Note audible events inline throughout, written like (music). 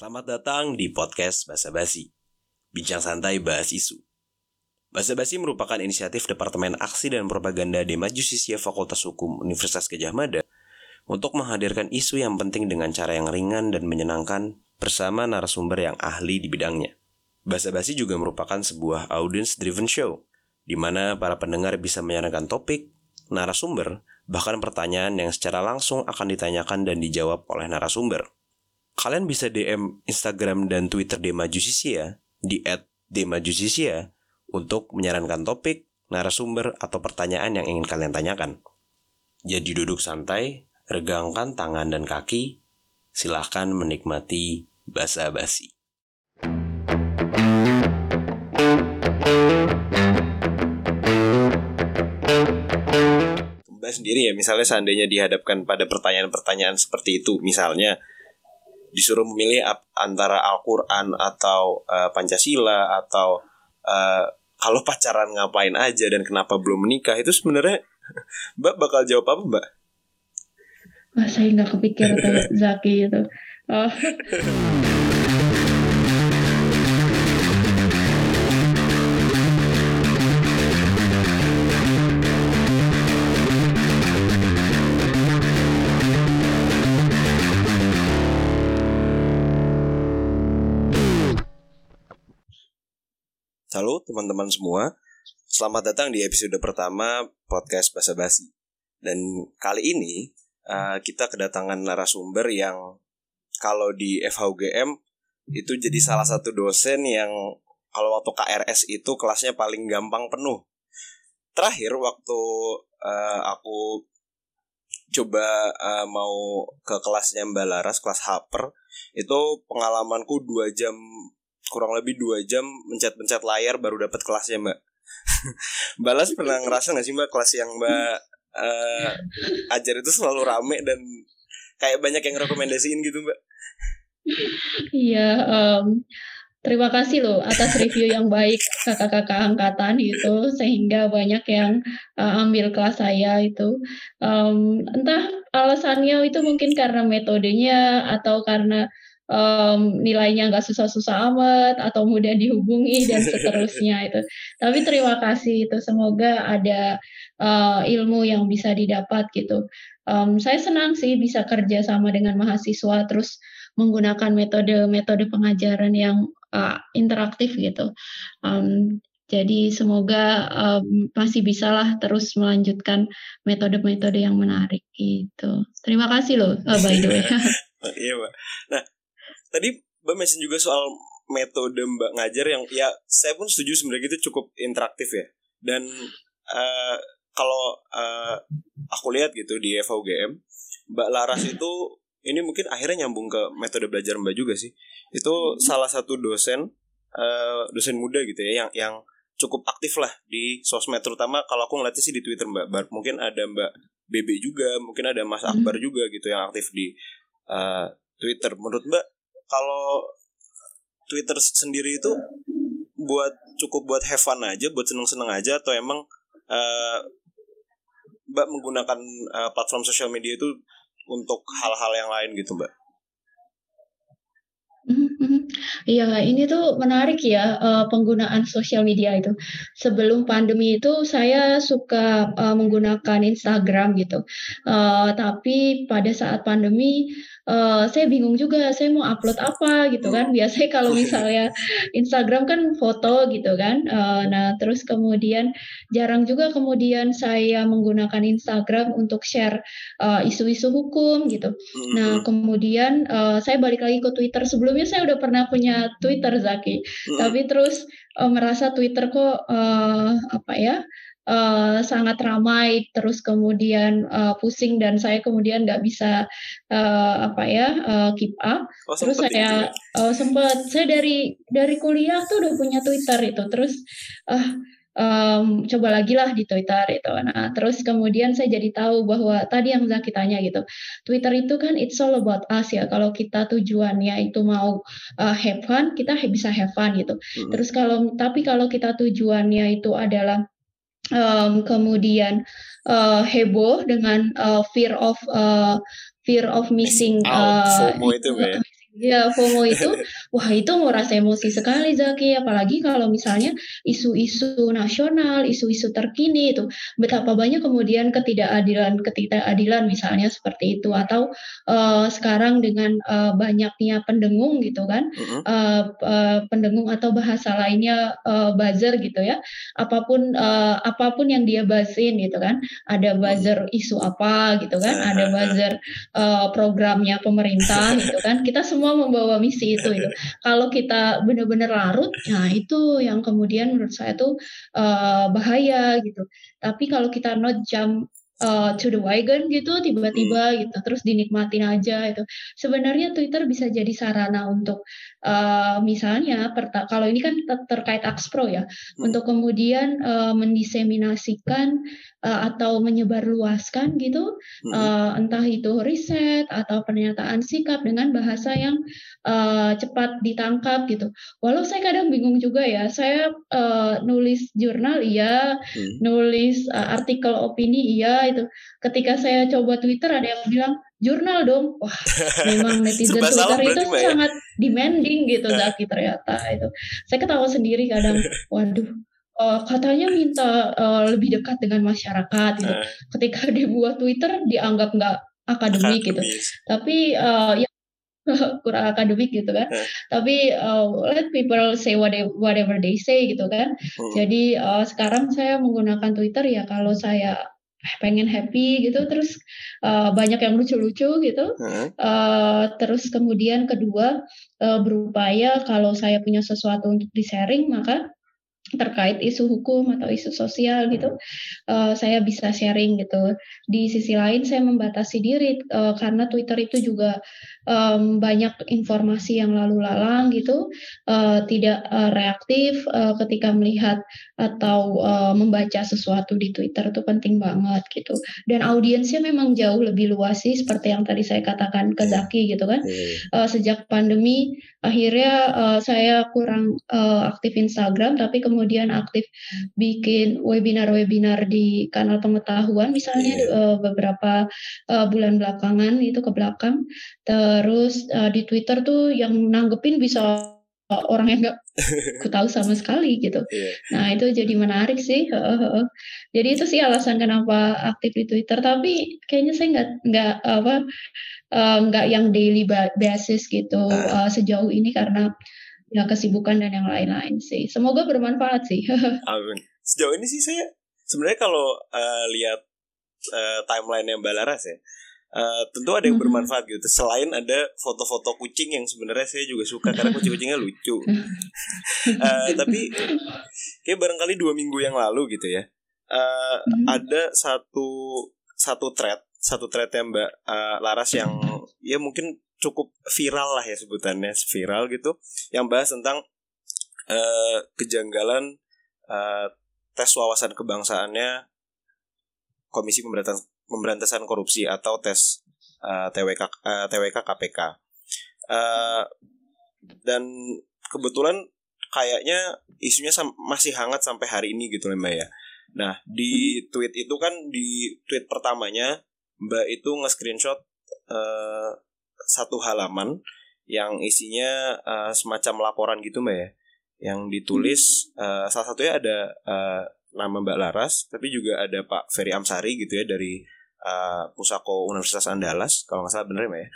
Selamat datang di podcast Basa Basi. Bincang santai bahas isu. Basa Basi merupakan inisiatif Departemen Aksi dan Propaganda Dema Jusisia Fakultas Hukum Universitas Gajah Mada untuk menghadirkan isu yang penting dengan cara yang ringan dan menyenangkan bersama narasumber yang ahli di bidangnya. Basa Basi juga merupakan sebuah audience driven show di mana para pendengar bisa menyarankan topik, narasumber, bahkan pertanyaan yang secara langsung akan ditanyakan dan dijawab oleh narasumber. Kalian bisa DM Instagram dan Twitter Dema Jusisia di @demajusisia untuk menyarankan topik, narasumber, atau pertanyaan yang ingin kalian tanyakan. Jadi duduk santai, regangkan tangan dan kaki, silahkan menikmati basa-basi. Mbak sendiri ya, misalnya seandainya dihadapkan pada pertanyaan-pertanyaan seperti itu, misalnya disuruh memilih antara Al-Quran atau uh, Pancasila atau uh, kalau pacaran ngapain aja dan kenapa belum menikah itu sebenarnya (laughs) Mbak bakal jawab apa Mbak? Mbak saya nggak kepikir tuh (laughs) Zaki itu. Oh. (laughs) Halo teman-teman semua, selamat datang di episode pertama podcast Basa Basi. Dan kali ini uh, kita kedatangan narasumber yang kalau di FHUGM itu jadi salah satu dosen yang kalau waktu KRS itu kelasnya paling gampang penuh. Terakhir waktu uh, aku coba uh, mau ke kelasnya Mbak Laras, kelas Haper, itu pengalamanku dua jam kurang lebih dua jam mencet-mencet layar baru dapat kelasnya mbak. (laughs) Mbak Las pernah ngerasa nggak sih mbak kelas yang mbak uh, ajar itu selalu rame dan kayak banyak yang rekomendasiin gitu mbak? Iya um, terima kasih loh atas review yang baik kakak-kakak angkatan itu sehingga banyak yang uh, ambil kelas saya itu. Um, entah alasannya itu mungkin karena metodenya atau karena um, nilainya nggak susah-susah amat atau mudah dihubungi dan (laughs) seterusnya itu. Tapi terima kasih itu semoga ada uh, ilmu yang bisa didapat gitu. Um, saya senang sih bisa kerja sama dengan mahasiswa terus menggunakan metode-metode pengajaran yang uh, interaktif gitu. Um, jadi semoga um, masih bisalah terus melanjutkan metode-metode yang menarik gitu. Terima kasih loh, uh, by the way. (laughs) iya. Nah, tadi Mbak mention juga soal metode Mbak ngajar yang ya saya pun setuju sebenarnya itu cukup interaktif ya. Dan uh, kalau uh, aku lihat gitu di FUGM, Mbak Laras itu ini mungkin akhirnya nyambung ke metode belajar Mbak juga sih. Itu salah satu dosen uh, dosen muda gitu ya yang yang cukup aktif lah di sosmed terutama kalau aku ngeliatnya sih di Twitter Mbak. Mungkin ada Mbak Bebe juga, mungkin ada Mas Akbar juga gitu yang aktif di uh, Twitter. Menurut Mbak kalau Twitter sendiri itu buat cukup buat have fun aja, buat seneng-seneng aja atau emang uh, Mbak menggunakan uh, platform sosial media itu untuk hal-hal yang lain gitu, Mbak? Iya, ini tuh menarik ya uh, penggunaan sosial media itu. Sebelum pandemi itu saya suka uh, menggunakan Instagram gitu, uh, tapi pada saat pandemi uh, saya bingung juga saya mau upload apa gitu kan. Biasanya kalau (laughs) misalnya Instagram kan foto gitu kan. Uh, nah terus kemudian jarang juga kemudian saya menggunakan Instagram untuk share isu isu-isu hukum gitu. Nah kemudian uh, saya balik lagi ke Twitter. Sebelumnya saya udah pernah punya Twitter Zaki. Tapi terus uh, merasa Twitter kok uh, apa ya uh, sangat ramai terus kemudian uh, pusing dan saya kemudian nggak bisa uh, apa ya uh, keep up oh, terus saya uh, sempat saya dari dari kuliah tuh udah punya Twitter itu terus uh, um, coba lagi lah di Twitter itu. Nah, terus kemudian saya jadi tahu bahwa tadi yang Zaki tanya gitu, Twitter itu kan it's all about us ya. Kalau kita tujuannya itu mau uh, have fun, kita bisa have fun gitu. Hmm. Terus kalau tapi kalau kita tujuannya itu adalah um, kemudian uh, heboh dengan uh, fear of uh, fear of missing, out, uh, FOMO itu ya? Ya, FOMO itu, wah itu merasa emosi sekali Zaki, apalagi kalau misalnya isu-isu nasional, isu-isu terkini itu, betapa banyak kemudian ketidakadilan ketidakadilan misalnya seperti itu, atau uh, sekarang dengan uh, banyaknya pendengung gitu kan, uh, uh, pendengung atau bahasa lainnya uh, buzzer gitu ya, apa pun uh, apa pun yang dia bahasin gitu kan, ada buzzer isu apa gitu kan, (laughs) ada buzzer uh, programnya pemerintah gitu kan, kita semua semua membawa misi itu itu. (laughs) Kalau kita benar-benar larut, nah itu yang kemudian menurut saya tuh uh, bahaya gitu. Tapi kalau kita not jump uh, to the wagon gitu tiba-tiba hmm. gitu terus dinikmatin aja itu sebenarnya Twitter bisa jadi sarana untuk uh, misalnya kalau ini kan ter terkait Axpro ya hmm. untuk kemudian uh, mendiseminasikan uh, atau menyebarluaskan gitu hmm. uh, entah itu riset atau pernyataan sikap dengan bahasa yang uh, cepat ditangkap gitu. Walau saya kadang bingung juga ya, saya uh, nulis jurnal iya, hmm. nulis uh, artikel opini iya itu. Ketika saya coba Twitter ada yang bilang jurnal dong. Wah, memang (laughs) netizen Twitter itu ya? sangat demanding gitu (laughs) Zaki ternyata itu. Saya ketawa sendiri kadang, (laughs) waduh uh, katanya minta uh, lebih dekat dengan masyarakat gitu. Uh. Ketika dibuat Twitter dianggap nggak akademik gitu. Tapi uh, ya kurang akademik gitu kan. Uh. Tapi uh, let people say whatever, whatever they say gitu kan. Uh. Jadi uh, sekarang saya menggunakan Twitter ya kalau saya pengen happy gitu terus uh, banyak yang lucu-lucu gitu uh. Uh, terus kemudian kedua uh, berupaya kalau saya punya sesuatu untuk di sharing maka terkait isu hukum atau isu sosial gitu uh, saya bisa sharing gitu. Di sisi lain saya membatasi diri uh, karena Twitter itu juga um, banyak informasi yang lalu lalang gitu uh, tidak uh, reaktif uh, ketika melihat atau uh, membaca sesuatu di Twitter itu penting banget gitu. Dan audiensnya memang jauh lebih luas sih seperti yang tadi saya katakan ke iya. Zaki gitu kan. Uh, sejak pandemi akhirnya uh, saya kurang uh, aktif Instagram tapi kemudian aktif bikin webinar-webinar di kanal pengetahuan misalnya yeah. uh, beberapa uh, bulan belakangan itu ke belakang terus uh, di Twitter tuh yang nanggepin bisa orang yang nggak (laughs) ku tahu sama sekali gitu. Yeah. Nah itu jadi menarik sih. jadi itu sih alasan kenapa aktif di Twitter. Tapi kayaknya saya nggak nggak apa uh, nggak yang daily basis gitu uh. Uh, sejauh ini karena ya kesibukan dan yang lain-lain sih. Semoga bermanfaat sih. (laughs) Amin. Sejauh ini sih saya sebenarnya kalau uh, lihat uh, timeline yang Mbak Laras ya, uh, tentu ada yang mm-hmm. bermanfaat gitu. Selain ada foto-foto kucing yang sebenarnya saya juga suka karena (laughs) kucing-kucingnya lucu. uh, (laughs) tapi kayak barangkali dua minggu yang lalu gitu ya, uh, ada satu satu thread satu thread yang Mbak uh, Laras yang ya mungkin cukup viral lah ya sebutannya viral gitu yang bahas tentang uh, kejanggalan uh, tes wawasan kebangsaannya Komisi Pemberantasan, Pemberantasan Korupsi atau tes uh, TWK uh, TWK KPK uh, dan kebetulan kayaknya isunya masih hangat sampai hari ini gitu Mbak ya. Nah di tweet itu kan di tweet pertamanya Mbak itu nge-screenshot uh, satu halaman yang isinya uh, semacam laporan gitu Mbak ya. Yang ditulis uh, salah satunya ada uh, nama Mbak Laras, tapi juga ada Pak Ferry Amsari gitu ya dari uh, Pusako Universitas Andalas kalau nggak salah bener ya Mbak ya.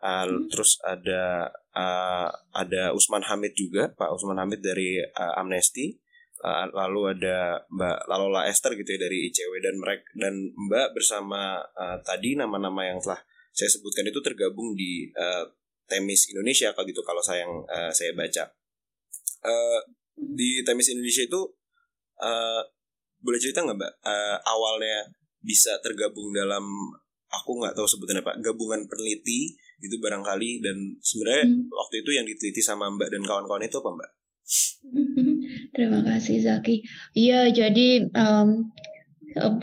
Uh, terus ada uh, ada Usman Hamid juga, Pak Usman Hamid dari uh, Amnesty uh, lalu ada Mbak Lalola Esther gitu ya dari ICW dan mereka dan Mbak bersama uh, tadi nama-nama yang telah saya sebutkan itu tergabung di uh, Temis Indonesia kalau gitu kalau saya yang uh, saya baca uh, di Temis Indonesia itu uh, boleh cerita nggak Mbak uh, awalnya bisa tergabung dalam aku nggak tahu sebutannya Pak gabungan peneliti itu barangkali dan sebenarnya hmm. waktu itu yang diteliti sama Mbak dan kawan-kawan itu apa Mbak? (laughs) Terima kasih Zaki. Iya, jadi um,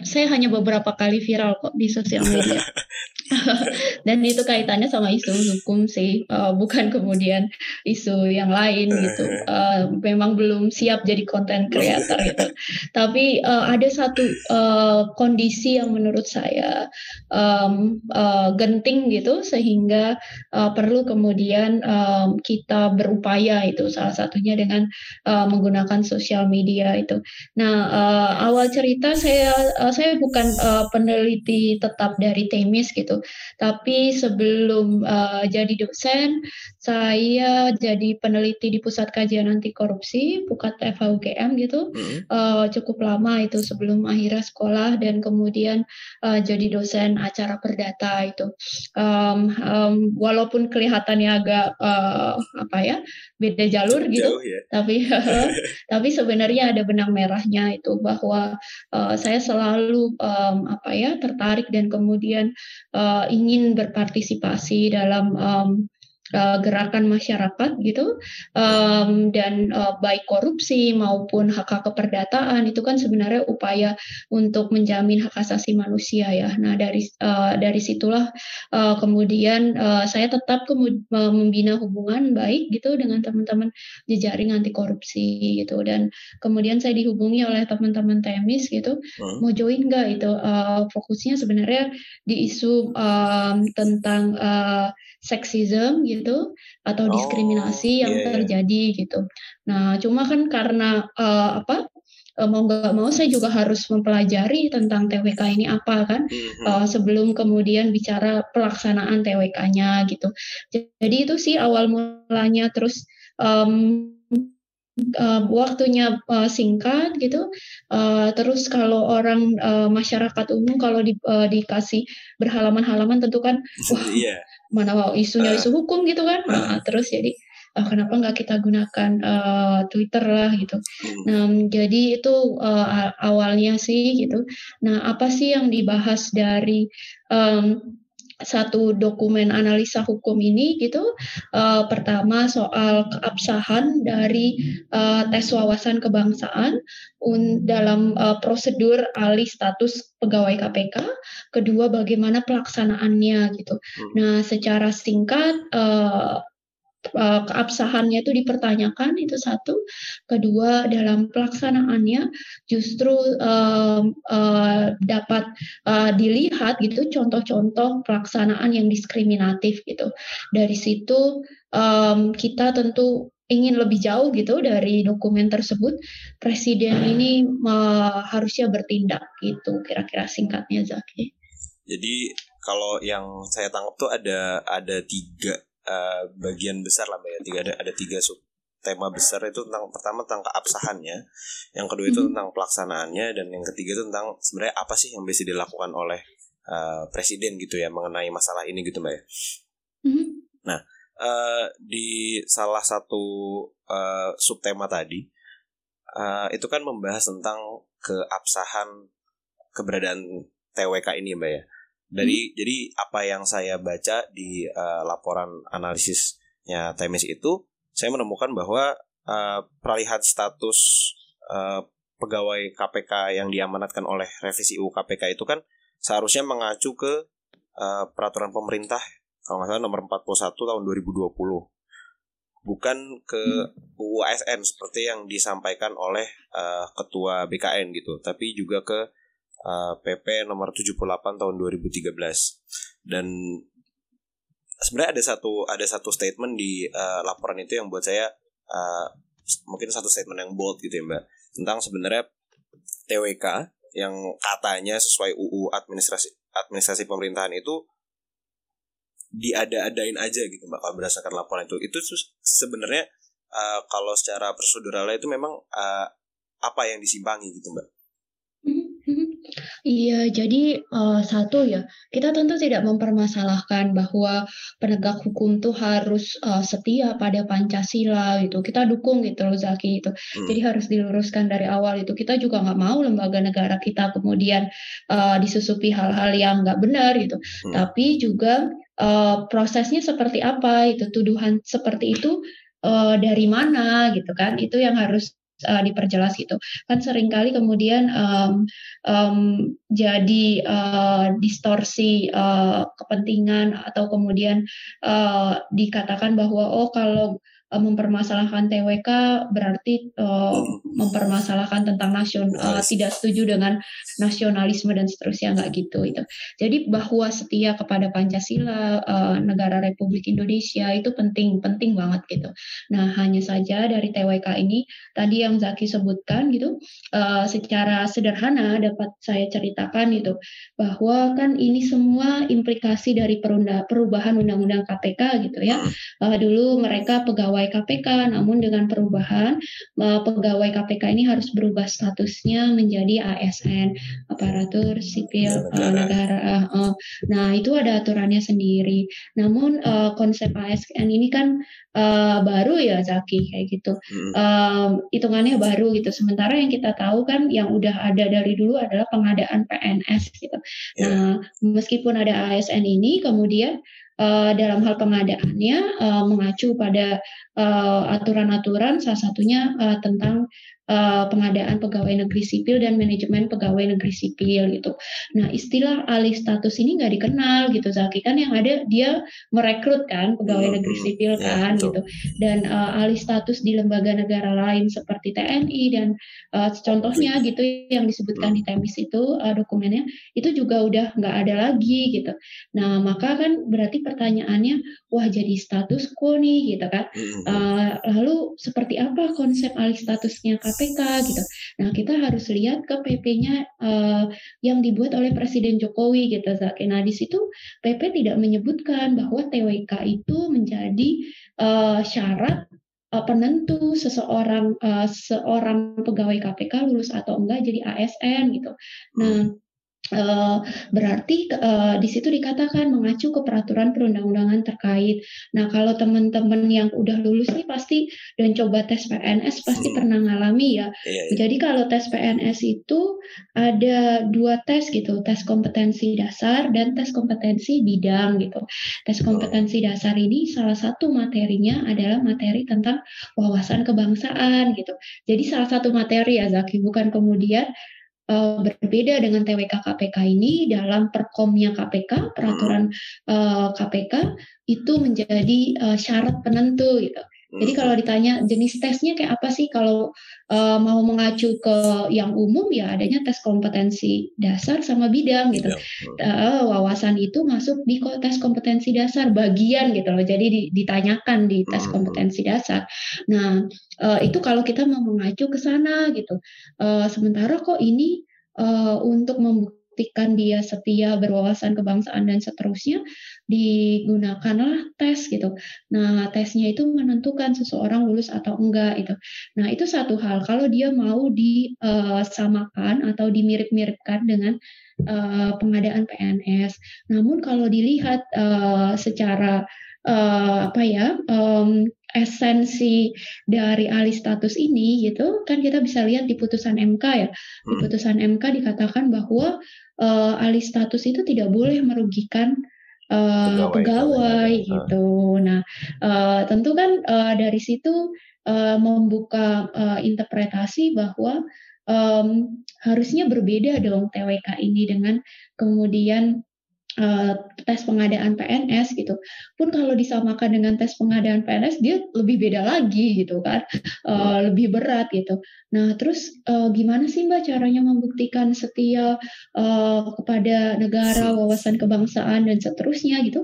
saya hanya beberapa kali viral kok di sosial media. (laughs) (laughs) Dan itu kaitannya sama isu hukum sih, uh, bukan kemudian isu yang lain gitu. Uh, memang belum siap jadi konten creator gitu. Tapi uh, ada satu uh, kondisi yang menurut saya um, uh, genting gitu, sehingga uh, perlu kemudian um, kita berupaya itu salah satunya dengan uh, menggunakan sosial media itu. Nah uh, awal cerita saya uh, saya bukan uh, peneliti tetap dari Temis gitu, tapi sebelum uh, jadi dosen, saya jadi peneliti di Pusat Kajian Anti Korupsi, Pukat FHUGM gitu, hmm. uh, cukup lama itu sebelum akhirnya sekolah dan kemudian uh, jadi dosen acara perdata itu. Um, um, walaupun kelihatannya agak uh, apa ya beda jalur Jauh, gitu, ya. tapi (laughs) tapi sebenarnya ada benang merahnya itu bahwa uh, saya selalu um, apa ya tertarik dan kemudian uh, ingin berpartisipasi dalam um, uh, gerakan masyarakat gitu um, dan uh, baik korupsi maupun hak hak keperdataan itu kan sebenarnya upaya untuk menjamin hak asasi manusia ya. Nah dari uh, dari situlah uh, kemudian uh, saya tetap kemud- membina hubungan baik gitu dengan teman-teman jejaring anti korupsi gitu dan kemudian saya dihubungi oleh teman-teman temis gitu hmm. mau join nggak itu uh, fokusnya sebenarnya di isu um, tentang uh, seksisme gitu atau oh, diskriminasi yang yeah. Iya. terjadi gitu. Nah, cuma kan karena uh, apa uh, mau nggak mau saya juga harus mempelajari tentang TWK ini apa kan mm-hmm. uh, sebelum kemudian bicara pelaksanaan TWK-nya gitu. Jadi itu sih awal mulanya terus um, uh, waktunya uh, singkat gitu. Uh, terus kalau orang uh, masyarakat umum kalau di, uh, dikasih berhalaman-halaman tentu kan wah (laughs) yeah mana isunya isu hukum gitu kan. Nah, terus jadi uh, kenapa nggak kita gunakan uh, Twitter lah gitu. Hmm. nah jadi itu uh, awalnya sih gitu. Nah apa sih yang dibahas dari um, satu dokumen analisa hukum ini gitu. Uh, pertama soal keabsahan dari uh, tes wawasan kebangsaan un, dalam uh, prosedur alih status pegawai KPK. Kedua bagaimana pelaksanaannya gitu. Hmm. Nah secara singkat uh, uh, keabsahannya itu dipertanyakan itu satu. Kedua dalam pelaksanaannya justru uh, uh, dapat uh, dilihat gitu contoh-contoh pelaksanaan yang diskriminatif gitu. Dari situ um, kita tentu ingin lebih jauh gitu dari dokumen tersebut. Presiden ini uh, harusnya bertindak gitu kira-kira singkatnya Zaki. Jadi kalau yang saya tangkap tuh ada ada tiga uh, bagian besar lah mbak ya tiga ada ada tiga sub tema besar itu tentang pertama tentang keabsahannya yang kedua itu mm -hmm. tentang pelaksanaannya dan yang ketiga itu tentang sebenarnya apa sih yang bisa dilakukan oleh uh, presiden gitu ya mengenai masalah ini gitu mbak ya mm -hmm. nah uh, di salah satu uh, subtema tadi uh, itu kan membahas tentang keabsahan keberadaan TWK ini mbak ya dari hmm. jadi apa yang saya baca di uh, laporan analisisnya Temis itu saya menemukan bahwa uh, peralihan status uh, pegawai KPK yang diamanatkan oleh revisi UU KPK itu kan seharusnya mengacu ke uh, peraturan pemerintah kalau nggak salah nomor 41 tahun 2020 bukan ke hmm. UU ASN seperti yang disampaikan oleh uh, ketua BKN gitu tapi juga ke PP eh, nomor 78 tahun 2013 dan sebenarnya ada satu ada satu statement di uh, laporan itu yang buat saya uh, mungkin satu statement yang bold gitu ya mbak. Tentang sebenarnya TWK yang katanya sesuai UU administrasi administrasi pemerintahan itu diada-adain aja gitu mbak kalau berdasarkan laporan itu. Itu sebenarnya uh, kalau secara proseduralnya itu memang uh, apa yang disimpangi gitu mbak Iya, jadi uh, satu ya, kita tentu tidak mempermasalahkan bahwa penegak hukum tuh harus uh, setia pada Pancasila gitu. Kita dukung gitu loh Zaki itu. Hmm. Jadi harus diluruskan dari awal itu. Kita juga nggak mau lembaga negara kita kemudian uh, disusupi hal-hal yang nggak benar gitu. Hmm. Tapi juga uh, prosesnya seperti apa itu, tuduhan seperti itu uh, dari mana gitu kan? Itu yang harus uh, diperjelas gitu. Kan sering kali kemudian um, um, jadi uh, distorsi uh, kepentingan atau kemudian uh, dikatakan bahwa oh kalau uh, mempermasalahkan TWK berarti uh, mempermasalahkan tentang nasional uh, tidak setuju dengan nasionalisme dan seterusnya nggak gitu itu. Jadi bahwa setia kepada Pancasila uh, negara Republik Indonesia itu penting penting banget gitu. Nah hanya saja dari TWK ini tadi yang Zaki sebutkan gitu uh, secara sederhana dapat saya ceritakan itu bahwa kan ini semua implikasi dari perubahan undang-undang KPK gitu ya. Uh, dulu mereka pegawai pegawai KPK, namun dengan perubahan eh, pegawai KPK ini harus berubah statusnya menjadi ASN, aparatur sipil negara. negara. Eh, nah itu ada aturannya sendiri. Namun eh, konsep ASN ini kan baru ya Zaki kayak gitu. Hmm. hitungannya baru gitu. Sementara yang kita tahu kan yang udah ada dari dulu adalah pengadaan PNS gitu. Yeah. Nah meskipun ada ASN ini kemudian uh, dalam hal pengadaannya uh, mengacu pada uh, aturan-aturan salah satunya uh, tentang uh, pengadaan pegawai negeri sipil dan manajemen pegawai negeri sipil gitu. Nah istilah alih status ini nggak dikenal gitu Zaki. Kan yang ada dia merekrut kan pegawai hmm, negeri sipil ya, kan ya, gitu. Dan uh, alih status di lembaga negara lain seperti TNI dan uh, contohnya gitu yang disebutkan di Temis itu uh, dokumennya itu juga udah nggak ada lagi gitu. Nah maka kan berarti pertanyaannya wah jadi status quo nih gitu kan. Uh, lalu seperti apa konsep alih statusnya KPK gitu. Nah, kita harus lihat ke PP-nya uh, eh, yang dibuat oleh Presiden Jokowi gitu. Nah, di situ PP tidak menyebutkan bahwa TWK itu menjadi uh, syarat uh, penentu seseorang uh, seorang pegawai KPK lulus atau enggak jadi ASN gitu. Nah, Uh, berarti uh, di situ dikatakan mengacu ke peraturan perundang-undangan terkait. Nah, kalau teman-teman yang udah lulus nih pasti dan coba tes PNS pasti hmm. pernah ngalami ya. Iya, iya. Jadi kalau tes PNS itu ada dua tes gitu, tes kompetensi dasar dan tes kompetensi bidang gitu. Tes kompetensi dasar ini salah satu materinya adalah materi tentang wawasan kebangsaan gitu. Jadi salah satu materi ya Zaki, bukan kemudian uh, berbeda dengan TWK KPK ini dalam perkomnya KPK peraturan uh, eh, KPK itu menjadi uh, syarat penentu gitu. Jadi kalau ditanya jenis tesnya kayak apa sih kalau uh, mau mengacu ke yang umum ya adanya tes kompetensi dasar sama bidang gitu. Uh, wawasan itu masuk di tes kompetensi dasar bagian gitu loh. Jadi ditanyakan di tes kompetensi dasar. Nah uh, itu kalau kita mau mengacu ke sana gitu. Uh, sementara kok ini uh, untuk membuktikan dia setia berwawasan kebangsaan dan seterusnya digunakanlah tes gitu. Nah, tesnya itu menentukan seseorang lulus atau enggak itu. Nah, itu satu hal. Kalau dia mau disamakan atau dimirip-miripkan dengan uh, pengadaan PNS. Namun kalau dilihat uh, secara apa ya esensi dari alih status ini gitu kan kita bisa lihat di putusan MK ya di hmm. putusan MK dikatakan bahwa uh, alih status itu tidak boleh merugikan uh, pegawai, pegawai gitu. Nah, uh, tentu kan uh, dari situ uh, membuka uh, interpretasi bahwa um, harusnya berbeda dong TWK ini dengan kemudian uh, tes pengadaan PNS gitu. Pun kalau disamakan dengan tes pengadaan PNS dia lebih beda lagi gitu kan, uh, lebih berat gitu. Nah terus uh, gimana sih mbak caranya membuktikan setia uh, kepada negara, wawasan kebangsaan dan seterusnya gitu?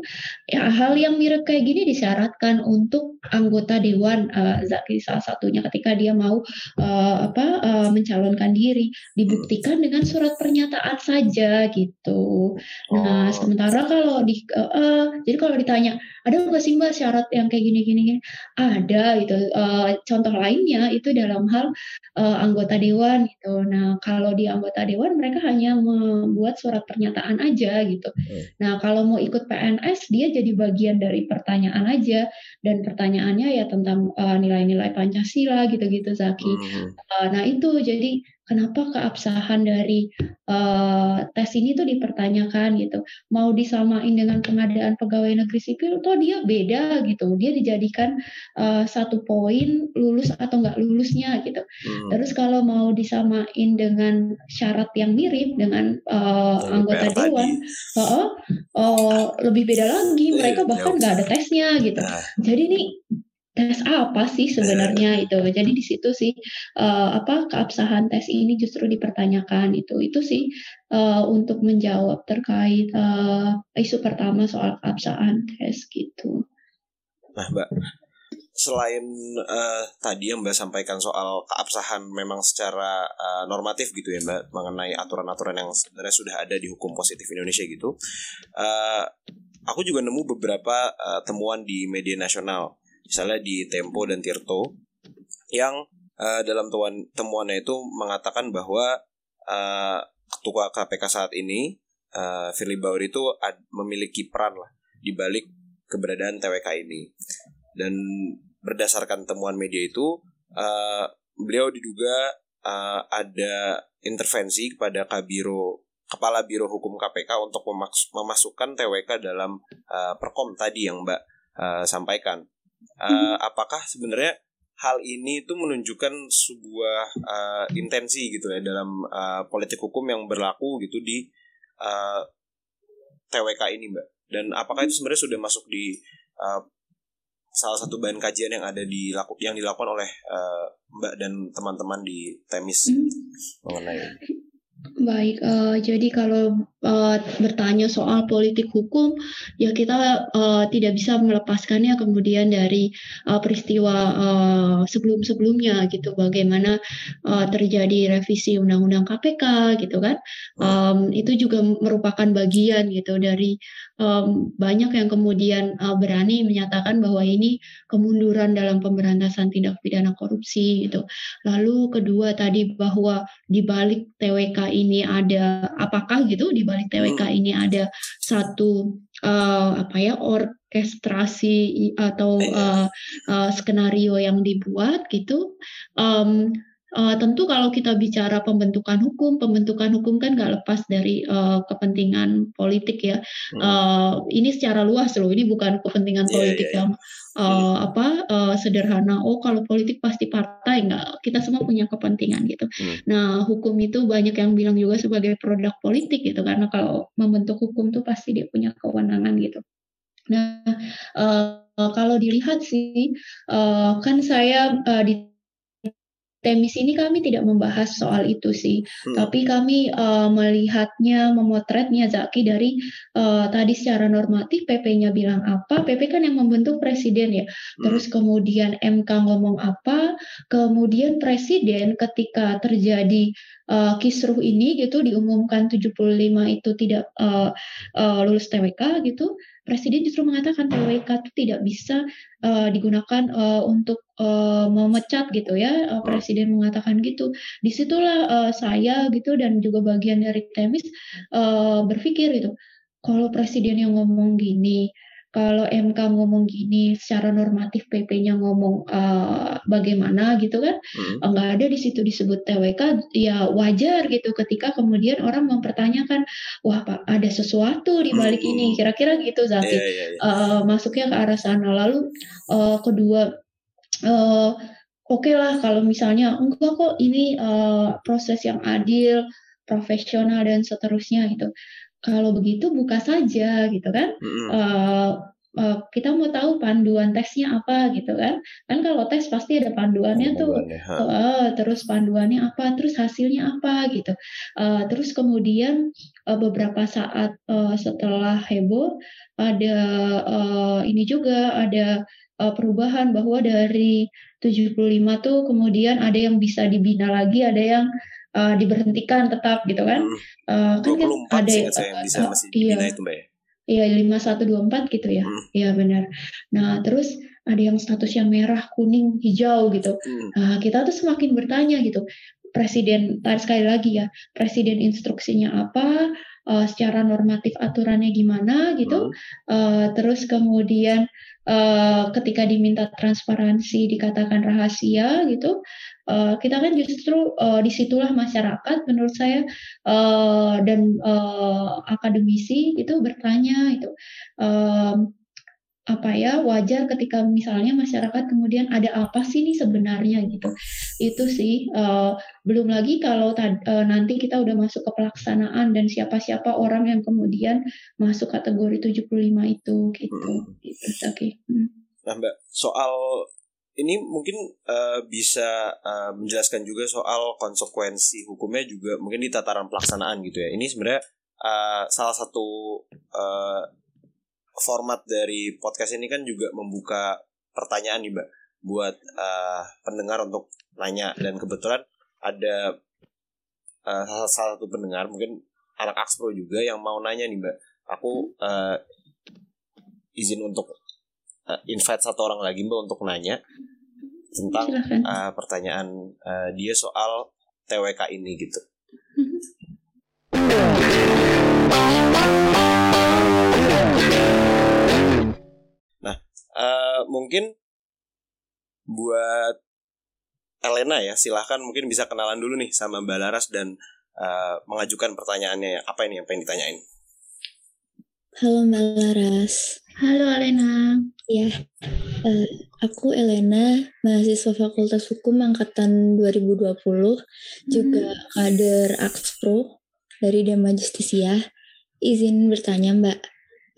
Ya hal yang mirip kayak gini disyaratkan untuk anggota dewan uh, Zaki salah satunya ketika dia mau uh, apa uh, mencalonkan diri dibuktikan dengan surat pernyataan saja gitu. Nah oh. Sementara kalau di uh, uh, jadi kalau ditanya ada nggak sih mbak syarat yang kayak gini-gini? Ada gitu. Uh, contoh lainnya itu dalam hal uh, anggota dewan gitu. Nah kalau di anggota dewan mereka hanya membuat surat pernyataan aja gitu. Hmm. Nah kalau mau ikut PNS dia jadi bagian dari pertanyaan aja dan pertanyaannya ya tentang nilai-nilai uh, Pancasila gitu-gitu Zaki. Hmm. Uh, nah itu jadi kenapa keabsahan dari uh, tes ini tuh dipertanyakan gitu. Mau disamain dengan pengadaan pegawai negeri sipil, toh dia beda gitu. Dia dijadikan uh, satu poin lulus atau nggak lulusnya gitu. Hmm. Terus kalau mau disamain dengan syarat yang mirip dengan uh, anggota dewan, uh, uh, lebih beda lagi. Mereka bahkan nggak ada tesnya gitu. Nah. Jadi nih tes apa sih sebenarnya itu. Jadi di situ sih uh, apa keabsahan tes ini justru dipertanyakan itu. Itu sih uh, untuk menjawab terkait uh, isu pertama soal keabsahan tes gitu. Nah, Mbak, selain uh, tadi yang Mbak sampaikan soal keabsahan memang secara uh, normatif gitu ya Mbak mengenai aturan-aturan yang sebenarnya sudah ada di hukum positif Indonesia gitu. Uh, aku juga nemu beberapa uh, temuan di media nasional misalnya di Tempo dan Tirto yang uh, dalam temuan temuannya itu mengatakan bahwa uh, ketua KPK saat ini uh, Firly Bahuri itu ad, memiliki peran lah di balik keberadaan TWK ini. Dan berdasarkan temuan media itu uh, beliau diduga uh, ada intervensi kepada Kabiro Kepala Biro Hukum KPK untuk memasukkan TWK dalam uh, perkom tadi yang Mbak uh, sampaikan uh, apakah sebenarnya hal ini itu menunjukkan sebuah uh, intensi gitu ya dalam uh, politik hukum yang berlaku gitu di uh, TWK ini mbak dan apakah itu sebenarnya sudah masuk di uh, salah satu bahan kajian yang ada di yang dilakukan oleh uh, mbak dan teman-teman di Temis hmm. mengenai Baik, uh, jadi kalau uh, bertanya soal politik hukum, ya kita uh, tidak bisa melepaskannya kemudian dari uh, peristiwa uh, sebelum-sebelumnya gitu, bagaimana uh, terjadi revisi Undang-Undang KPK gitu kan, um, itu juga merupakan bagian gitu dari um, banyak yang kemudian uh, berani menyatakan bahwa ini kemunduran dalam pemberantasan tindak pidana korupsi gitu. Lalu kedua tadi bahwa di balik TWK ini ada apakah gitu di balik TWK hmm. ini ada satu uh, apa ya orkestrasi atau uh, uh, skenario yang dibuat gitu um, Uh, tentu kalau kita bicara pembentukan hukum, pembentukan hukum kan nggak lepas dari uh, kepentingan politik ya. Uh, ini secara luas loh, ini bukan kepentingan yeah, politik yeah, yeah. yang uh, apa uh, sederhana. Oh kalau politik pasti partai nggak. Kita semua punya kepentingan gitu. Hmm. Nah hukum itu banyak yang bilang juga sebagai produk politik gitu karena kalau membentuk hukum tuh pasti dia punya kewenangan gitu. Nah uh, kalau dilihat sih uh, kan saya uh, di Temis ini kami tidak membahas soal itu sih, hmm. tapi kami uh, melihatnya, memotretnya Zaki dari uh, tadi secara normatif PP-nya bilang apa, PP kan yang membentuk presiden ya, hmm. terus kemudian MK ngomong apa, kemudian presiden ketika terjadi uh, kisruh ini gitu diumumkan 75 itu tidak uh, uh, lulus TWK gitu, presiden justru mengatakan TWK itu tidak bisa uh, digunakan uh, untuk uh, memecat gitu ya. Uh, presiden mengatakan gitu. Di situlah uh, saya gitu dan juga bagian dari Temis uh, berpikir gitu. Kalau presiden yang ngomong gini, kalau MK ngomong gini secara normatif PP-nya ngomong uh, bagaimana gitu kan hmm. nggak ada di situ disebut TWK ya wajar gitu ketika kemudian orang mempertanyakan wah pak ada sesuatu di balik hmm. ini kira-kira gitu Zaki yeah, yeah, yeah. Uh, masuknya ke arah sana lalu uh, kedua uh, oke okay lah kalau misalnya enggak kok ini uh, proses yang adil profesional dan seterusnya gitu kalau begitu buka saja gitu kan. Mm-hmm. Uh, uh, kita mau tahu panduan tesnya apa gitu kan. Kan kalau tes pasti ada panduannya tuh. Uh, terus panduannya apa, terus hasilnya apa gitu. Uh, terus kemudian uh, beberapa saat uh, setelah heboh ada uh, ini juga ada uh, perubahan bahwa dari 75 tuh kemudian ada yang bisa dibina lagi, ada yang uh, diberhentikan tetap gitu kan. Hmm. Uh, kan, kan ada yang bisa uh, masih iya, itu Mbak ya. Iya, lima satu dua empat gitu ya. Hmm. Iya hmm. benar. Nah, terus ada yang statusnya merah, kuning, hijau gitu. Hmm. Nah, kita tuh semakin bertanya gitu. Presiden, sekali lagi ya, presiden instruksinya apa, uh, secara normatif aturannya gimana gitu. Hmm. Uh, terus kemudian uh, ketika diminta transparansi dikatakan rahasia gitu uh, kita kan justru uh, di situlah masyarakat menurut saya uh, dan uh, akademisi itu bertanya itu um, apa ya wajar ketika misalnya masyarakat kemudian ada apa sih nih sebenarnya gitu itu sih uh, belum lagi kalau uh, nanti kita udah masuk ke pelaksanaan dan siapa-siapa orang yang kemudian masuk kategori 75 itu gitu hmm. gitu oke okay. hmm. nah mbak soal ini mungkin uh, bisa uh, menjelaskan juga soal konsekuensi hukumnya juga mungkin di tataran pelaksanaan gitu ya ini sebenarnya uh, salah satu uh, format dari podcast ini kan juga membuka pertanyaan nih mbak. Buat uh, pendengar untuk nanya. Dan kebetulan ada uh, salah satu pendengar mungkin anak Axpro juga yang mau nanya nih mbak. Aku uh, izin untuk uh, invite satu orang lagi mbak untuk nanya tentang uh, pertanyaan uh, dia soal TWK ini gitu. Uh, mungkin buat Elena ya silahkan mungkin bisa kenalan dulu nih sama Mbak Laras dan uh, mengajukan pertanyaannya apa ini yang pengen ditanyain? Halo Mbak Laras. Halo Elena. Ya uh, Aku Elena mahasiswa Fakultas Hukum Angkatan 2020 hmm. juga kader Axpro dari Dema Justisia izin bertanya Mbak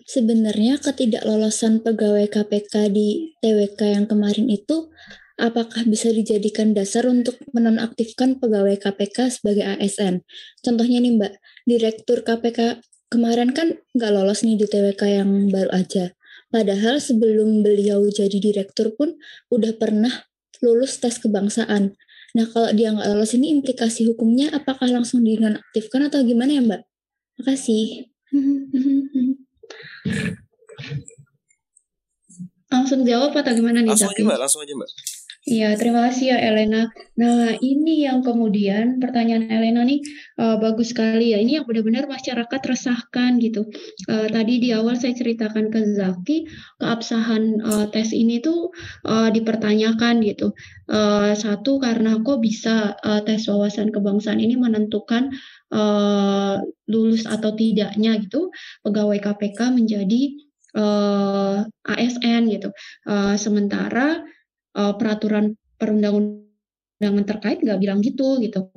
sebenarnya ketidaklolosan pegawai KPK di TWK yang kemarin itu apakah bisa dijadikan dasar untuk menonaktifkan pegawai KPK sebagai ASN? Contohnya nih Mbak, Direktur KPK kemarin kan nggak lolos nih di TWK yang baru aja. Padahal sebelum beliau jadi direktur pun udah pernah lulus tes kebangsaan. Nah kalau dia nggak lolos ini implikasi hukumnya apakah langsung dinonaktifkan atau gimana ya Mbak? Makasih. (laughs) Langsung jawab atau gimana nih? Langsung aja mbak, langsung aja mbak. Iya, terima kasih ya Elena. Nah, ini yang kemudian pertanyaan Elena nih uh, bagus sekali ya. Ini yang benar-benar masyarakat resahkan gitu. Uh, tadi di awal saya ceritakan ke Zaki, keabsahan uh, tes ini tuh uh, dipertanyakan gitu. Uh, satu karena kok bisa uh, tes wawasan kebangsaan ini menentukan uh, lulus atau tidaknya gitu pegawai KPK menjadi uh, ASN gitu. Uh, sementara uh, peraturan perundang-undangan terkait nggak bilang gitu gitu.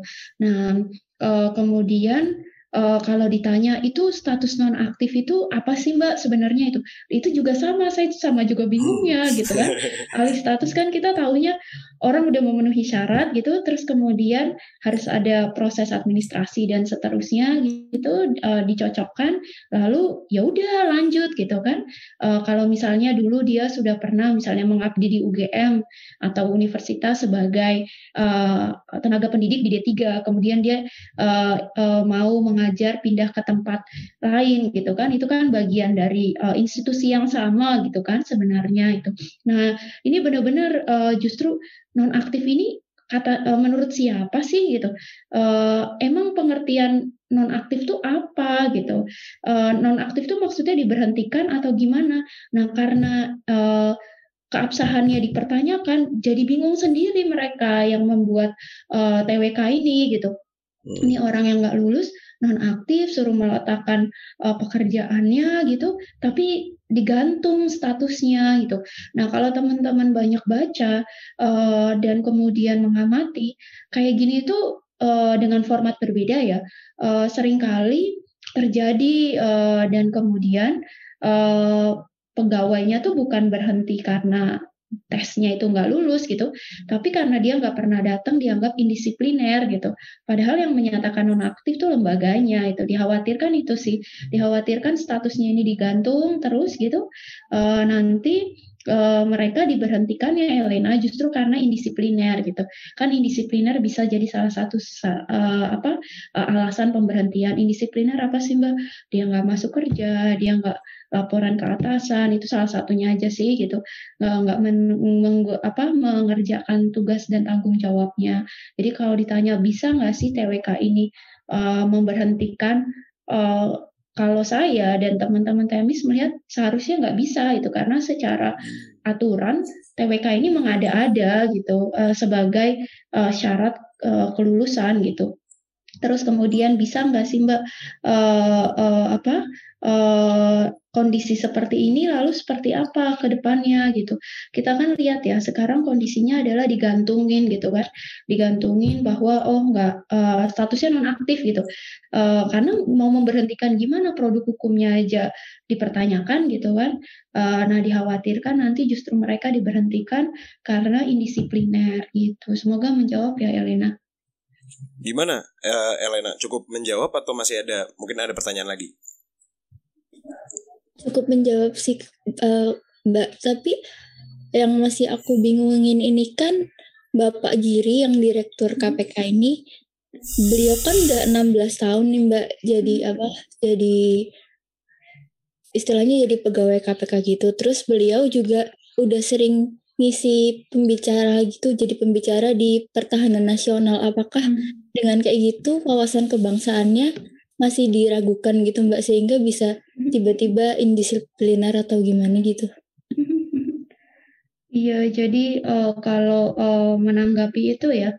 Nah uh, kemudian uh, kalau ditanya itu status non aktif itu apa sih mbak sebenarnya itu itu juga sama saya sama juga bingungnya gitu kan (laughs) alih status kan kita tahunya orang udah memenuhi syarat gitu terus kemudian harus ada proses administrasi dan seterusnya gitu uh, dicocokkan lalu ya udah lanjut gitu kan. Uh, kalau misalnya dulu dia sudah pernah misalnya mengabdi di UGM atau universitas sebagai uh, tenaga pendidik di D3 kemudian dia uh, uh, mau mengajar pindah ke tempat lain gitu kan itu kan bagian dari uh, institusi yang sama gitu kan sebenarnya itu. Nah ini benar-benar uh, justru nonaktif ini kata uh, menurut siapa sih gitu? Uh, emang pengertian nonaktif itu apa gitu? Uh, nonaktif itu maksudnya diberhentikan atau gimana? Nah karena uh, keabsahannya dipertanyakan jadi bingung sendiri mereka yang membuat uh, TWK ini gitu. Hmm. ini orang yang nggak lulus non aktif suruh meletakkan uh, pekerjaannya gitu tapi digantung statusnya gitu. Nah kalau teman-teman banyak baca uh, dan kemudian mengamati kayak gini itu uh, dengan format berbeda ya uh, sering kali terjadi uh, dan kemudian uh, pegawainya tuh bukan berhenti karena tesnya itu nggak lulus gitu, tapi karena dia nggak pernah datang dianggap indisipliner gitu. Padahal yang menyatakan nonaktif tuh lembaganya itu dikhawatirkan itu sih, dikhawatirkan statusnya ini digantung terus gitu. Uh, nanti uh, mereka diberhentikan ya Elena justru karena indisipliner gitu. Kan indisipliner bisa jadi salah satu uh, apa uh, alasan pemberhentian. Indisipliner apa sih Mbak? Dia nggak masuk kerja, dia nggak laporan ke atasan itu salah satunya aja sih gitu nggak apa mengerjakan tugas dan tanggung jawabnya jadi kalau ditanya bisa nggak sih TWK ini uh, memberhentikan kalau saya dan teman-teman temis melihat seharusnya nggak bisa itu karena secara aturan TWK ini mengada-ada gitu uh, sebagai uh, syarat uh, kelulusan gitu. Terus kemudian bisa nggak sih Mbak uh, uh, apa uh, kondisi seperti ini lalu seperti apa ke depannya gitu. Kita kan lihat ya sekarang kondisinya adalah digantungin gitu kan. Digantungin bahwa oh nggak uh, statusnya nonaktif gitu. Uh, karena mau memberhentikan gimana produk hukumnya aja dipertanyakan gitu kan. Uh, nah dikhawatirkan nanti justru mereka diberhentikan karena indisipliner gitu. Semoga menjawab ya Elena. Gimana uh, Elena? Cukup menjawab atau masih ada mungkin ada pertanyaan lagi? Cukup menjawab sih uh, Mbak, tapi yang masih aku bingungin ini kan Bapak Giri yang direktur KPK ini beliau kan udah 16 tahun nih Mbak jadi apa? Jadi istilahnya jadi pegawai KPK gitu. Terus beliau juga udah sering ngisi pembicara gitu jadi pembicara di pertahanan nasional apakah hmm. dengan kayak gitu wawasan kebangsaannya masih diragukan gitu mbak sehingga bisa hmm. tiba-tiba indisipliner atau gimana gitu (laughs) iya jadi uh, kalau uh, menanggapi itu ya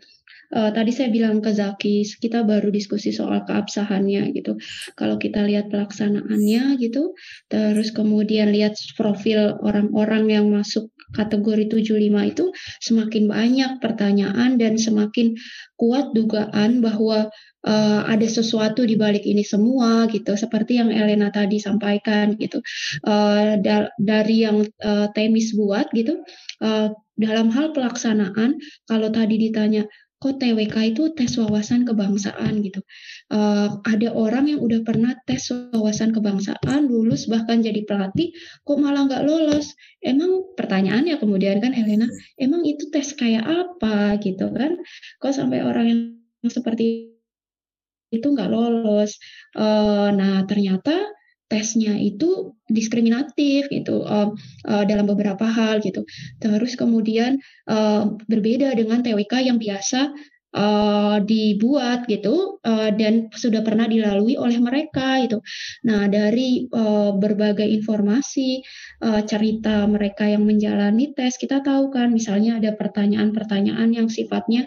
uh, tadi saya bilang ke Zaki, kita baru diskusi soal keabsahannya gitu. Kalau kita lihat pelaksanaannya gitu, terus kemudian lihat profil orang-orang yang masuk kategori 75 itu semakin banyak pertanyaan dan semakin kuat dugaan bahwa uh, ada sesuatu di balik ini semua gitu. Seperti yang Elena tadi sampaikan gitu. Uh, da dari yang uh, Temis buat gitu uh, dalam hal pelaksanaan kalau tadi ditanya kok TWK itu tes wawasan kebangsaan gitu. Uh, ada orang yang udah pernah tes wawasan kebangsaan, lulus bahkan jadi pelatih, kok malah nggak lolos? Emang pertanyaannya kemudian kan Elena, emang itu tes kayak apa gitu kan? Kok sampai orang yang seperti itu nggak lolos? Uh, nah ternyata tesnya itu diskriminatif gitu uh, uh, dalam beberapa hal gitu. Terus kemudian uh, berbeda dengan TWK yang biasa uh, dibuat gitu uh, dan sudah pernah dilalui oleh mereka itu. Nah dari uh, berbagai informasi uh, cerita mereka yang menjalani tes kita tahu kan misalnya ada pertanyaan-pertanyaan yang sifatnya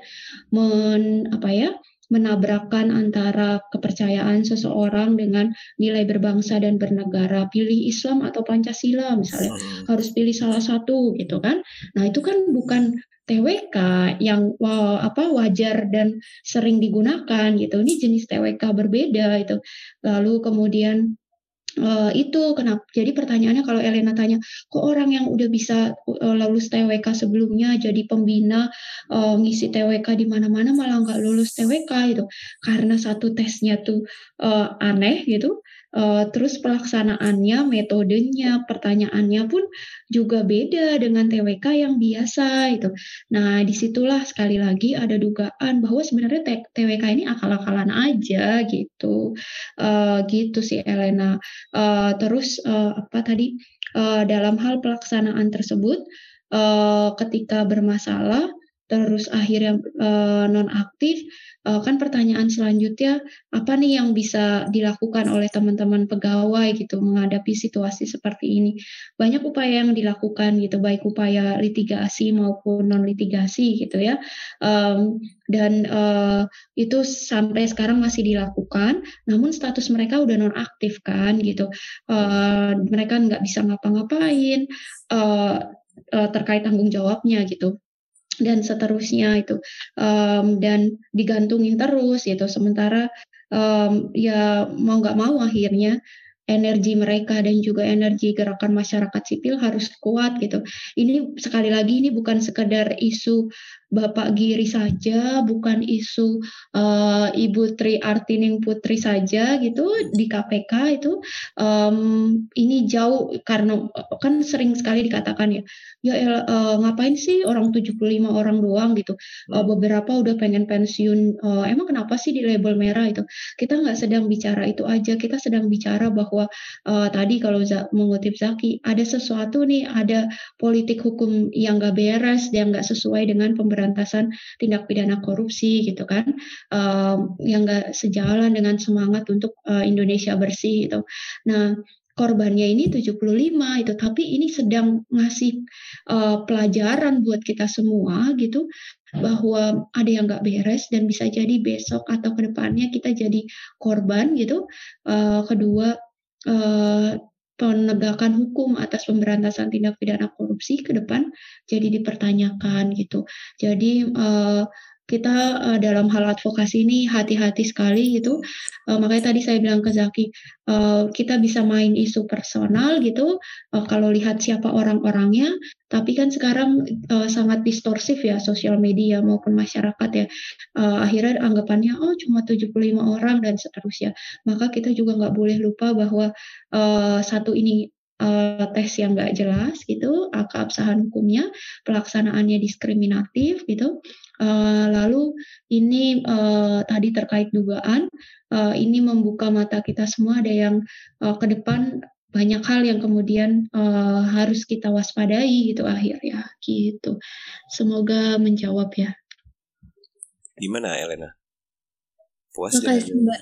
men apa ya menabrakkan antara kepercayaan seseorang dengan nilai berbangsa dan bernegara. Pilih Islam atau Pancasila misalnya. Hmm. Harus pilih salah satu gitu kan. Nah, itu kan bukan TWK yang wow, apa wajar dan sering digunakan gitu. Ini jenis TWK berbeda itu. Lalu kemudian Uh, itu kenapa jadi pertanyaannya kalau Elena tanya kok orang yang udah bisa uh, lulus TWK sebelumnya jadi pembina uh, ngisi TWK di mana-mana malah nggak lulus TWK itu karena satu tesnya tuh uh, aneh gitu Uh, terus pelaksanaannya, metodenya, pertanyaannya pun juga beda dengan TWK yang biasa itu. Nah, di situlah sekali lagi ada dugaan bahwa sebenarnya TWK ini akal-akalan aja gitu, uh, gitu sih Elena. Uh, terus uh, apa tadi uh, dalam hal pelaksanaan tersebut, uh, ketika bermasalah terus akhirnya uh, nonaktif uh, kan pertanyaan selanjutnya apa nih yang bisa dilakukan oleh teman-teman pegawai gitu menghadapi situasi seperti ini? Banyak upaya yang dilakukan gitu baik upaya litigasi maupun non litigasi gitu ya. Um, dan uh, itu sampai sekarang masih dilakukan namun status mereka udah nonaktif kan gitu. Uh, mereka nggak bisa ngapa-ngapain terkait tanggung jawabnya gitu dan seterusnya itu um, dan digantungin terus gitu sementara um, ya mau nggak mau akhirnya energi mereka dan juga energi gerakan masyarakat sipil harus kuat gitu. Ini sekali lagi ini bukan sekedar isu Bapak Giri saja, bukan isu uh, Ibu Tri Artining Putri saja gitu di KPK itu um, ini jauh karena kan sering sekali dikatakan ya, ya uh, ngapain sih orang 75 orang doang? gitu, uh, beberapa udah pengen pensiun, uh, emang kenapa sih di label merah itu? Kita nggak sedang bicara itu aja, kita sedang bicara bahwa uh, tadi kalau mengutip Zaki ada sesuatu nih ada politik hukum yang gak beres yang gak sesuai dengan pemberantasan tindak pidana korupsi gitu kan uh, yang gak sejalan dengan semangat untuk uh, Indonesia bersih gitu. Nah korbannya ini 75 itu tapi ini sedang ngasih uh, pelajaran buat kita semua gitu bahwa ada yang nggak beres dan bisa jadi besok atau ke depannya kita jadi korban gitu uh, kedua penegakan hukum atas pemberantasan tindak pidana korupsi ke depan jadi dipertanyakan gitu. Jadi uh, kita uh, dalam hal advokasi ini hati-hati sekali gitu. Uh, makanya tadi saya bilang ke Zaki, uh, kita bisa main isu personal gitu. Uh, kalau lihat siapa orang-orangnya, tapi kan sekarang uh, sangat distorsif ya sosial media maupun masyarakat ya. Uh, akhirnya anggapannya oh cuma 75 orang dan seterusnya. Maka kita juga nggak boleh lupa bahwa uh, satu ini uh, tes yang nggak jelas gitu, keabsahan hukumnya, pelaksanaannya diskriminatif gitu. Uh, lalu ini uh, tadi terkait dugaan, uh, ini membuka mata kita semua ada yang uh, ke depan banyak hal yang kemudian uh, harus kita waspadai gitu akhirnya gitu. Semoga menjawab ya. Gimana Elena? Puas Makasih Mbak,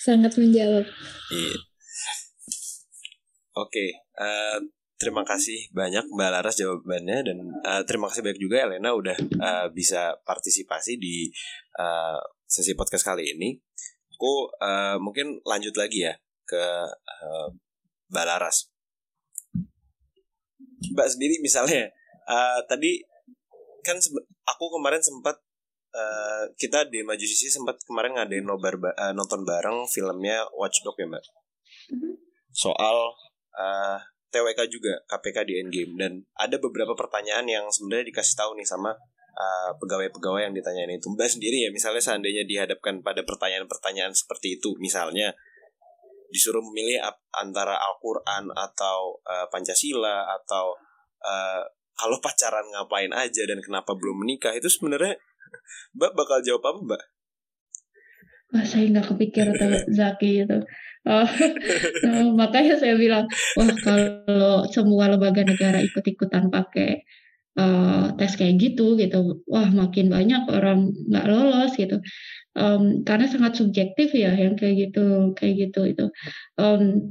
sangat menjawab. Iya. Oke, okay. Uh, terima kasih banyak Mbak Laras jawabannya dan uh, terima kasih banyak juga Elena udah uh, bisa partisipasi di uh, sesi podcast kali ini. Aku uh, mungkin lanjut lagi ya ke uh, Mbak Laras. Mbak sendiri misalnya uh, tadi kan aku kemarin sempat uh, kita di Majusisi sempat kemarin ngadain nobar uh, nonton bareng filmnya Watchdog ya Mbak. Mm-hmm. Soal uh, eh, TWK juga KPK di Endgame dan ada beberapa pertanyaan yang sebenarnya dikasih tahu nih sama uh, pegawai-pegawai yang ditanyain itu Mbak sendiri ya misalnya seandainya dihadapkan pada pertanyaan-pertanyaan seperti itu misalnya disuruh memilih antara Al-Quran atau uh, Pancasila atau uh, kalau pacaran ngapain aja dan kenapa belum menikah itu sebenarnya Mbak bakal jawab apa Mbak? Wah, saya nggak kepikir tuh Zaki itu. Oh, (laughs) oh, makanya saya bilang, wah kalau semua lembaga negara ikut-ikutan pakai uh, tes kayak gitu, gitu, wah makin banyak orang nggak lolos gitu. Um, karena sangat subjektif ya yang kayak gitu, kayak gitu itu. Um,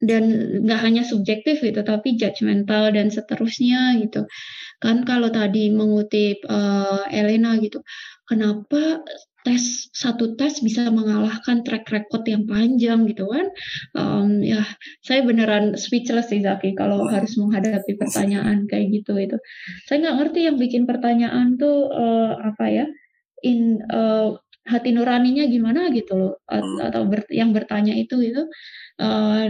dan nggak hanya subjektif gitu, tapi judgmental dan seterusnya gitu. Kan kalau tadi mengutip uh, Elena gitu, kenapa tes satu tes bisa mengalahkan track record yang panjang gitu kan. Um, ya saya beneran speechless sih Zaki kalau harus menghadapi pertanyaan kayak gitu itu. Saya nggak ngerti yang bikin pertanyaan tuh uh, apa ya in uh, hati nuraninya gimana gitu loh hmm. atau ber, yang bertanya itu itu uh,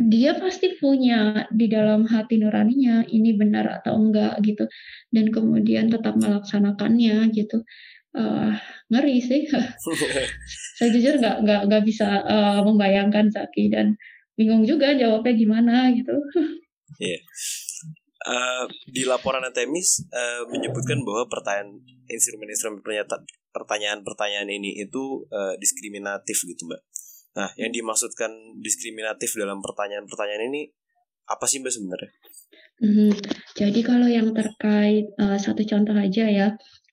dia pasti punya di dalam hati nuraninya ini benar atau enggak gitu dan kemudian tetap melaksanakannya gitu uh, ngeri sih. (laughs) saya jujur nggak nggak nggak bisa uh, membayangkan Zaki dan bingung juga jawabnya gimana gitu. Iya. Yeah. Uh, di laporan Temis uh, menyebutkan bahwa pertanyaan instrumen-instrumen pertanyaan-pertanyaan ini itu uh, diskriminatif gitu mbak. Nah, yang dimaksudkan diskriminatif dalam pertanyaan-pertanyaan ini apa sih mbak sebenarnya? Mm -hmm. Jadi kalau yang terkait uh, satu contoh aja ya,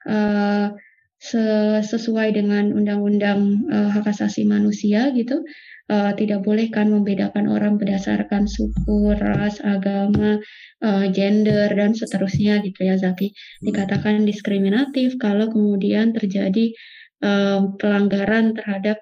uh, sesuai dengan undang-undang uh, hak asasi manusia gitu uh, tidak boleh kan membedakan orang berdasarkan suku, ras, agama, uh, gender dan seterusnya gitu ya Zaki. Dikatakan diskriminatif kalau kemudian terjadi uh, pelanggaran terhadap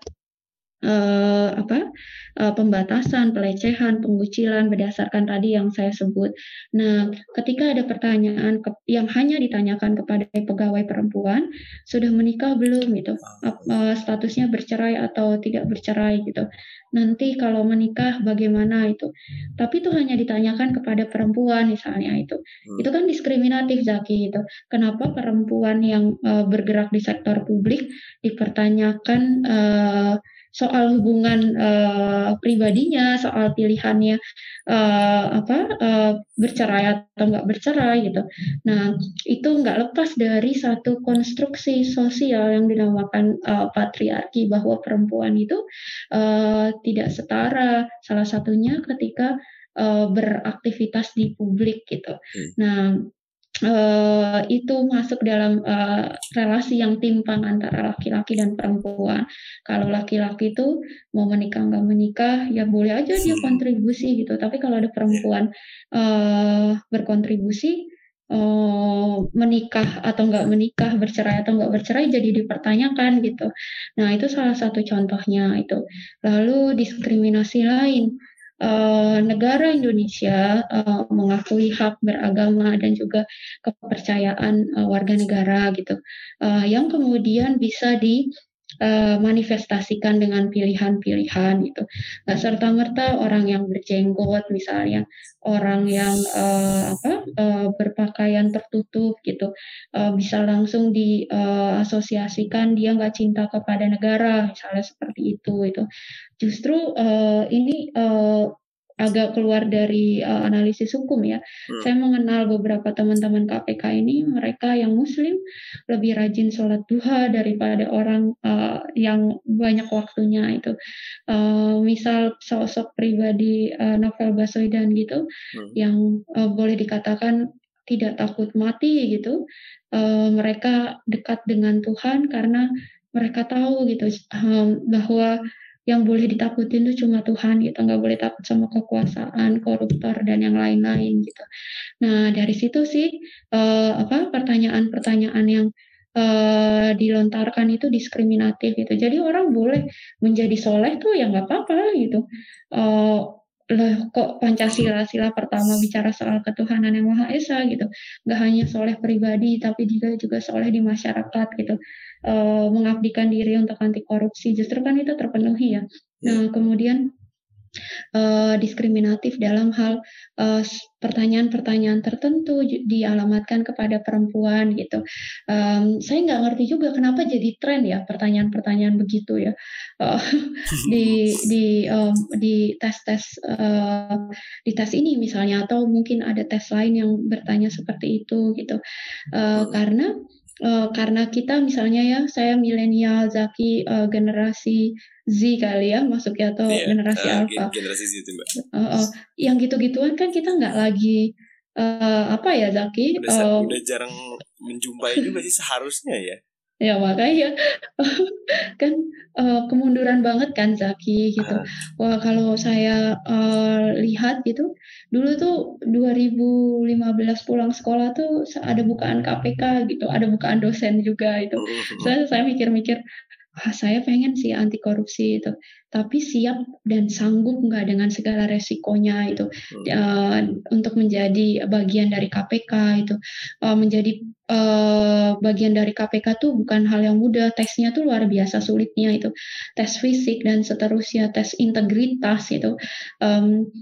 uh, apa uh, pembatasan, pelecehan, pengucilan berdasarkan tadi yang saya sebut. Nah, ketika ada pertanyaan ke, yang hanya ditanyakan kepada pegawai perempuan, sudah menikah belum gitu, uh, statusnya bercerai atau tidak bercerai gitu. Nanti kalau menikah bagaimana itu? Tapi itu hanya ditanyakan kepada perempuan misalnya itu. Hmm. Itu kan diskriminatif Zaki itu. Kenapa perempuan yang uh, bergerak di sektor publik dipertanyakan uh, soal hubungan uh, pribadinya, soal pilihannya uh, apa uh, bercerai atau nggak bercerai gitu. Nah itu nggak lepas dari satu konstruksi sosial yang dinamakan uh, patriarki bahwa perempuan itu uh, tidak setara. Salah satunya ketika uh, beraktivitas di publik gitu. Hmm. Nah uh, itu masuk dalam uh, relasi yang timpang antara laki-laki dan perempuan. Kalau laki-laki itu mau menikah nggak menikah, ya boleh aja dia hmm. kontribusi gitu. Tapi kalau ada perempuan uh, berkontribusi, uh, menikah atau nggak menikah, bercerai atau nggak bercerai, jadi dipertanyakan gitu. Nah itu salah satu contohnya itu. Lalu diskriminasi lain uh, negara Indonesia uh, mengakui hak beragama dan juga kepercayaan uh, warga negara gitu, uh, yang kemudian bisa di manifestasikan dengan pilihan-pilihan gitu. Nah, serta merta orang yang berjenggot misalnya, orang yang uh, apa uh, berpakaian tertutup gitu, uh, bisa langsung diasosiasikan uh, dia nggak cinta kepada negara misalnya seperti itu itu justru uh, ini uh, agak keluar dari uh, analisis hukum ya. Hmm. Saya mengenal beberapa teman-teman KPK ini, mereka yang Muslim lebih rajin sholat duha daripada orang uh, yang banyak waktunya itu. Uh, misal sosok pribadi uh, Novel Baswedan gitu, hmm. yang uh, boleh dikatakan tidak takut mati gitu. Uh, mereka dekat dengan Tuhan karena mereka tahu gitu um, bahwa yang boleh ditakutin itu cuma Tuhan gitu nggak boleh takut sama kekuasaan koruptor dan yang lain-lain gitu. Nah dari situ sih uh, apa pertanyaan-pertanyaan yang uh, dilontarkan itu diskriminatif gitu. Jadi orang boleh menjadi soleh tuh ya nggak apa-apa gitu. Uh, lah kok Pancasila sila pertama bicara soal ketuhanan yang Maha Esa gitu. Nggak hanya soleh pribadi tapi juga juga soleh di masyarakat gitu. Uh, mengabdikan diri untuk anti korupsi. Justru kan itu terpenuhi ya. Nah kemudian uh, diskriminatif dalam hal uh, pertanyaan-pertanyaan tertentu dialamatkan kepada perempuan gitu. Um, saya nggak ngerti juga kenapa jadi tren ya pertanyaan-pertanyaan begitu ya uh, (laughs) di (laughs) di um, di tes-tes uh, di tes ini misalnya atau mungkin ada tes lain yang bertanya seperti itu gitu. Uh, karena uh, karena kita misalnya ya saya milenial Zaki uh, generasi Z kali ya masuknya atau yeah, generasi uh, alpha. generasi Z itu mbak. Uh, uh, yang gitu-gituan kan kita nggak lagi uh, apa ya Zaki? Udah, uh, udah jarang menjumpai juga sih seharusnya ya ya makanya (laughs) kan uh, kemunduran banget kan Zaki gitu. Uh. Wah kalau saya uh, lihat gitu, dulu tuh 2015 pulang sekolah tuh ada bukaan KPK gitu, ada bukaan dosen juga itu. Saya saya mikir-mikir, ah, saya pengen sih anti korupsi itu, tapi siap dan sanggup nggak dengan segala resikonya itu. Uh, untuk menjadi bagian dari KPK itu, uh, menjadi uh, bagian dari KPK tuh bukan hal yang mudah, tesnya tuh luar biasa sulitnya itu, tes fisik dan seterusnya, tes integritas itu,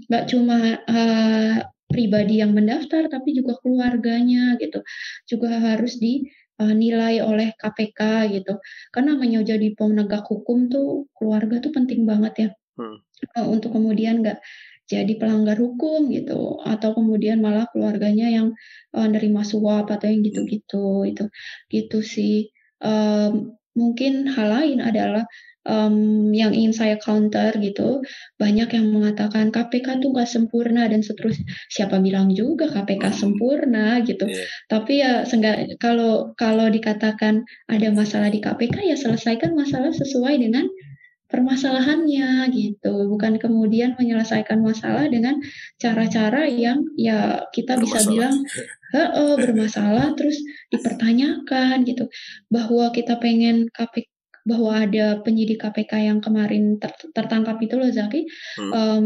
nggak um, cuma uh, pribadi yang mendaftar, tapi juga keluarganya gitu, juga harus di uh, nilai oleh KPK gitu. Karena namanya jadi penegak hukum tuh keluarga tuh penting banget ya. Hmm. Uh, untuk kemudian nggak jadi pelanggar hukum gitu atau kemudian malah keluarganya yang uh, nerima suap atau yang gitu-gitu itu gitu sih um, mungkin hal lain adalah um, yang ingin saya counter gitu banyak yang mengatakan KPK tuh gak sempurna dan seterusnya siapa bilang juga KPK hmm. sempurna gitu yeah. tapi ya seenggak kalau kalau dikatakan ada masalah di KPK ya selesaikan masalah sesuai dengan permasalahannya gitu bukan kemudian menyelesaikan masalah dengan cara-cara yang ya kita bisa bilang he -he, bermasalah terus dipertanyakan gitu bahwa kita pengen KPK bahwa ada penyidik KPK yang kemarin ter tertangkap itu loh Zaki, hmm. um,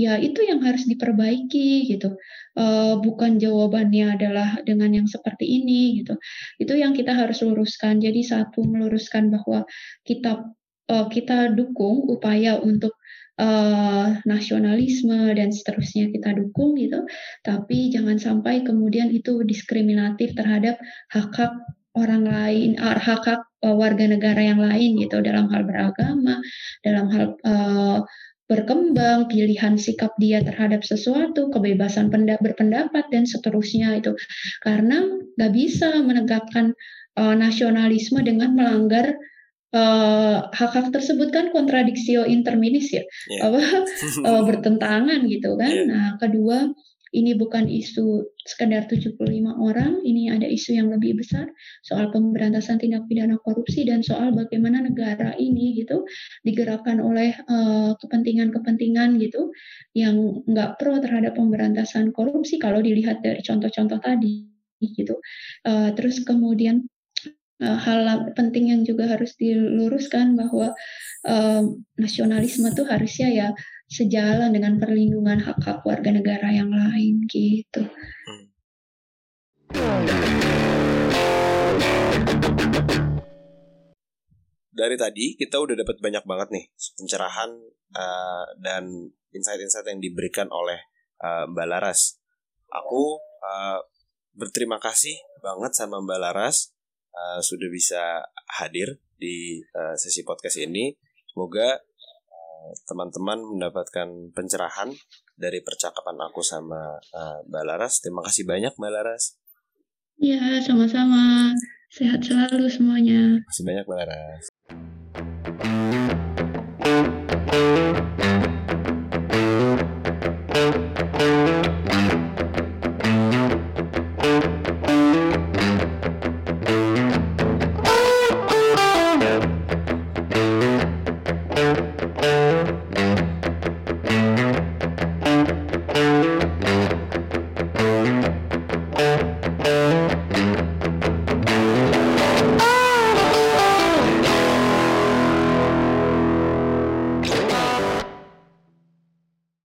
ya itu yang harus diperbaiki gitu. Uh, bukan jawabannya adalah dengan yang seperti ini gitu. Itu yang kita harus luruskan. Jadi satu meluruskan bahwa kita uh, kita dukung upaya untuk uh, nasionalisme dan seterusnya kita dukung gitu, tapi jangan sampai kemudian itu diskriminatif terhadap hak-hak orang lain, hak hak warga negara yang lain gitu dalam hal beragama, dalam hal uh, berkembang, pilihan sikap dia terhadap sesuatu, kebebasan berpendapat dan seterusnya itu. Karena nggak bisa menegakkan uh, nasionalisme dengan melanggar hak-hak uh, tersebut kan kontradiksi interminis ya, yeah. apa uh, (laughs) bertentangan gitu kan. Yeah. Nah, kedua ini bukan isu sekedar 75 orang, ini ada isu yang lebih besar soal pemberantasan tindak pidana korupsi dan soal bagaimana negara ini gitu digerakkan oleh kepentingan kepentingan-kepentingan gitu yang nggak pro terhadap pemberantasan korupsi kalau dilihat dari contoh-contoh tadi gitu. Uh, terus kemudian uh, hal penting yang juga harus diluruskan bahwa uh, nasionalisme tuh harusnya ya sejalan dengan perlindungan hak-hak warga negara yang lain gitu. Dari tadi kita udah dapat banyak banget nih pencerahan uh, dan insight-insight yang diberikan oleh uh, Mbak Laras. Aku uh, berterima kasih banget sama Mbak Laras uh, sudah bisa hadir di uh, sesi podcast ini. Semoga teman-teman mendapatkan pencerahan dari percakapan aku sama uh, Mbak Laras. Terima kasih banyak Mbak Laras. Iya, sama-sama. Sehat selalu semuanya. Terima kasih banyak Mbak Laras.